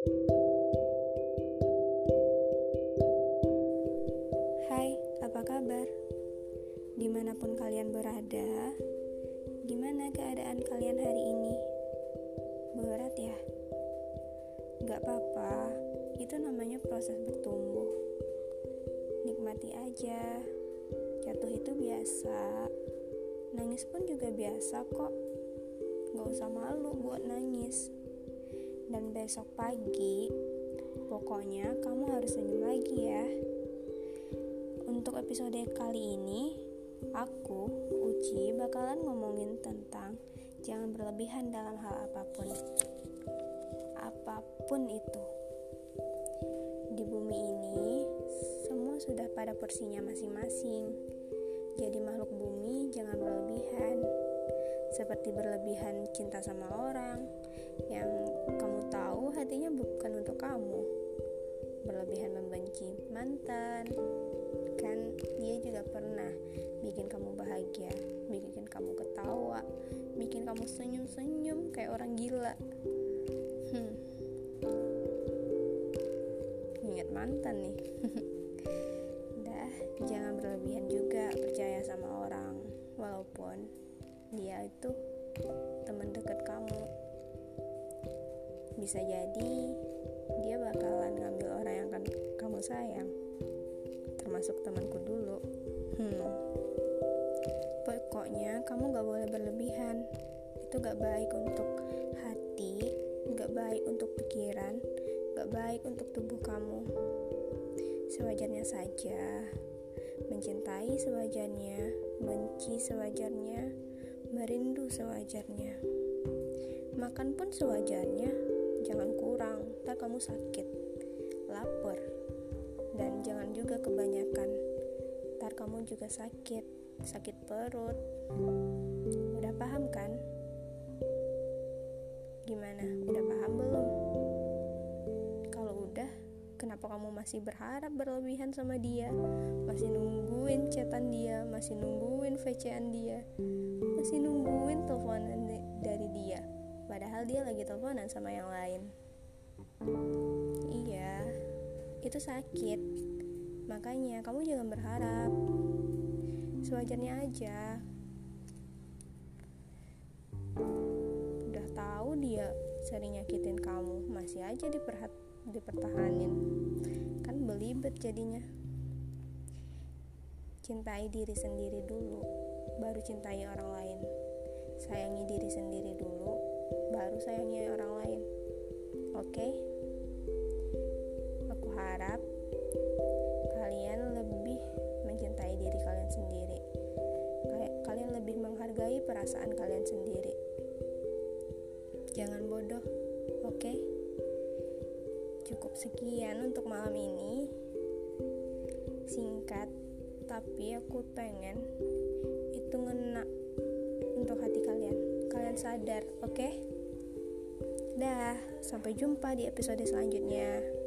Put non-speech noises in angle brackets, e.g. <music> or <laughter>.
Hai, apa kabar? Di mana pun kalian berada, gimana keadaan kalian hari ini? Berat ya? Gak apa-apa, itu namanya proses bertumbuh. Nikmati aja, jatuh itu biasa, nangis pun juga biasa kok. Gak usah malu buat nangis. Dan besok pagi, pokoknya kamu harus senyum lagi ya. Untuk episode kali ini, aku, Uci, bakalan ngomongin tentang jangan berlebihan dalam hal apa pun. Apa pun itu. Di bumi ini, semua sudah pada porsinya masing-masing. Jadi makhluk bumi jangan berlebihan. Seperti berlebihan cinta sama orang yang kamu hatinya bukan untuk kamu. Berlebihan membenci mantan, kan? Dia juga pernah bikin kamu bahagia bikin kamu ketawa bikin kamu senyum-senyum kayak orang gila. Hmm. ingat mantan nih. <laughs> Dah jangan berlebihan juga percaya sama orang. Walaupun dia itu teman dekat kamu bisa jadi dia bakalan ngambil orang yang kan kamu sayang termasuk temanku dulu. Hmm. pokoknya kamu gak boleh berlebihan. Itu gak baik untuk hati gak baik untuk pikiran gak baik untuk tubuh kamu. Sewajarnya saja. Mencintai sewajarnya benci sewajarnya merindu sewajarnya. Makan pun sewajarnya jangan kurang tak kamu sakit. Lapar. Dan jangan juga kebanyakan. Ntar kamu juga sakit. Sakit perut. Udah paham kan? Gimana? Udah paham belum? Kalau udah kenapa kamu masih berharap berlebihan sama dia? Masih nungguin chatan dia masih nungguin VC-an dia masih nungguin teleponan dari dia padahal dia lagi teleponan sama yang lain iya itu sakit. Makanya kamu jangan berharap. Sewajarnya aja. Udah tahu dia sering nyakitin kamu, masih aja diperhat dipertahanin. Kan belibet jadinya. Cintai diri sendiri dulu, baru cintai orang lain. Sayangi diri sendiri sayangi orang lain. Oke? Okay? harap kalian lebih mencintai diri kalian sendiri. Kalian lebih menghargai perasaan kalian sendiri. Jangan bodoh, oke? Okay? Cukup sekian untuk malam ini. Singkat, tapi aku pengen itu ngena untuk hati kalian. Kalian sadar, oke? Okay? Dah, sampai jumpa di episode selanjutnya.